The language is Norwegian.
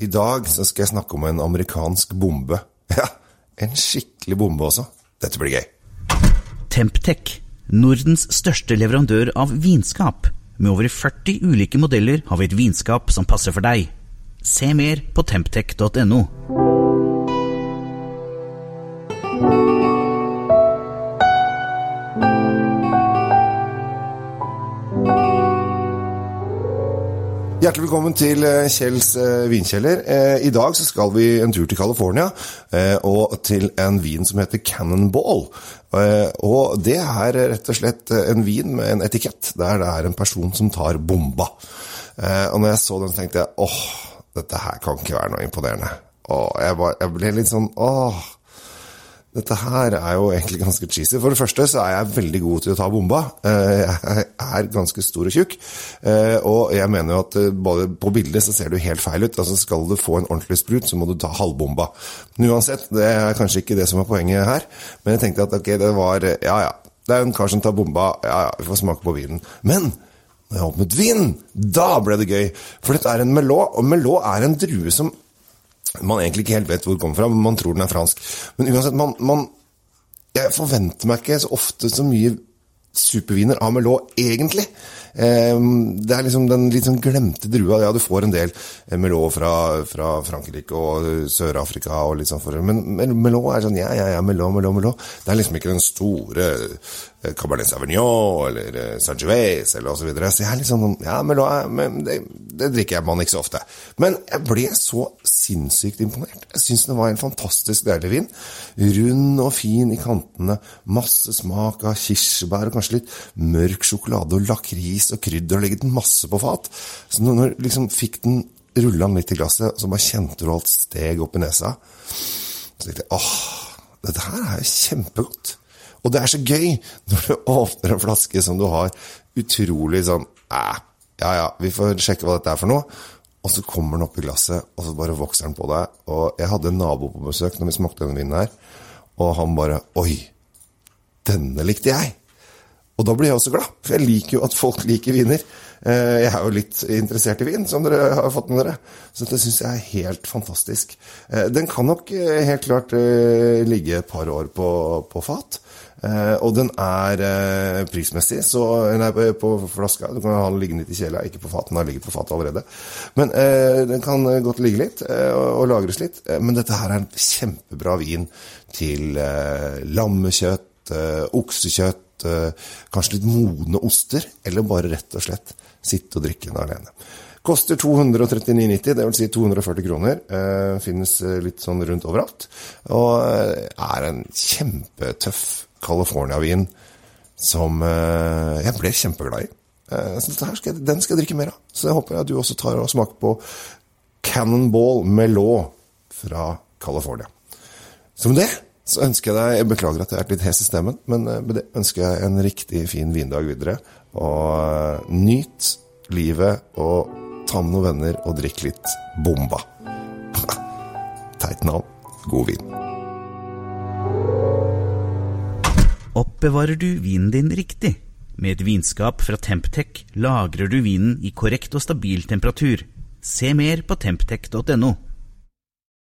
I dag så skal jeg snakke om en amerikansk bombe. Ja, en skikkelig bombe også. Dette blir gøy. Temptec, Nordens største leverandør av vinskap. Med over 40 ulike modeller har vi et vinskap som passer for deg. Se mer på temptec.no. Hjertelig velkommen til eh, Kjells eh, vinkjeller. Eh, I dag så skal vi en tur til California, og til en vin som heter Cannonball. Og det er rett og slett en vin med en etikett der det er en person som tar bomba. Og når jeg så den, så tenkte jeg åh, dette her kan ikke være noe imponerende. Og jeg, bare, jeg ble litt sånn åh dette her er jo egentlig ganske cheesy. For det første så er jeg veldig god til å ta bomba. Eh, jeg er ganske stor og tjukk. Eh, og jeg mener jo at eh, både på bildet så ser du helt feil ut. Altså Skal du få en ordentlig sprut, så må du ta halvbomba. Men uansett, det er kanskje ikke det som er poenget her. Men jeg tenkte at ok, det var Ja ja, det er en kar som tar bomba. Ja ja, vi får smake på vinen. Men når jeg åpnet vinen, da ble det gøy. For dette er en melot, og melot er en drue som man egentlig ikke helt vet hvor den kommer fra, men man tror den er fransk. Men uansett, man, man Jeg forventer meg ikke så ofte så mye superviner av Melot, egentlig. Ehm, det er liksom den litt sånn glemte drua. Ja, du får en del Melot fra, fra Frankrike og Sør-Afrika og litt sånn for Men Melot er sånn ja, ja, ja, Melot, Melot, Melot. Det er liksom ikke den store eh, Cabernet Sauvignon eller eh, Sangiovese eller osv. Så, videre. så jeg er litt sånn Ja, Melot er, men det, det drikker man ikke så ofte. Men jeg ble så sinnssykt imponert. Jeg syns det var en fantastisk deilig vin. Rund og fin i kantene. Masse smak av kirsebær og kanskje litt mørk sjokolade og lakris og krydder. Og legget masse på fat. Så når du liksom fikk den rulla den litt i glasset, så bare kjente du alt steg opp i nesa. Så tenkte jeg åh, dette her er jo kjempegodt. Og det er så gøy når du åpner en flaske som du har utrolig sånn Æh, ja ja, vi får sjekke hva dette er for noe. Og så kommer den opp i glasset, og så bare vokser den på deg. Og jeg hadde en nabo på besøk når vi smakte denne vinen her, og han bare Oi, denne likte jeg! Og da blir jeg også glad, for jeg liker jo at folk liker viner. Eh, jeg er jo litt interessert i vin, som dere har fått med dere. Så dette syns jeg er helt fantastisk. Eh, den kan nok eh, helt klart ligge et par år på, på fat. Og den er prismessig så, den er på flaska. Du kan ha den liggende i kjela, ikke på fat, Den har ligget på fatet allerede. Men den kan godt ligge litt og, lagres litt. men dette her er en kjempebra vin til lammekjøtt, oksekjøtt, kanskje litt modne oster, eller bare rett og slett sitte og drikke den alene. Koster 239,90, dvs. Si 240 kroner. finnes litt sånn rundt overalt. Og er en kjempetøff California-vin som eh, jeg ble kjempeglad i. Eh, så skal jeg, den skal jeg drikke mer av. Så jeg håper at du også tar og smaker på Cannonball Melot fra California. Med det så ønsker jeg deg Jeg beklager at jeg er litt hes i stemmen, men eh, ønsker jeg en riktig fin vindag videre. Og nyt livet, og ta med noen venner og drikk litt bomba. Teit navn. God vin. Oppbevarer du vinen din riktig? Med et vinskap fra Temptec lagrer du vinen i korrekt og stabil temperatur. Se mer på temptec.no.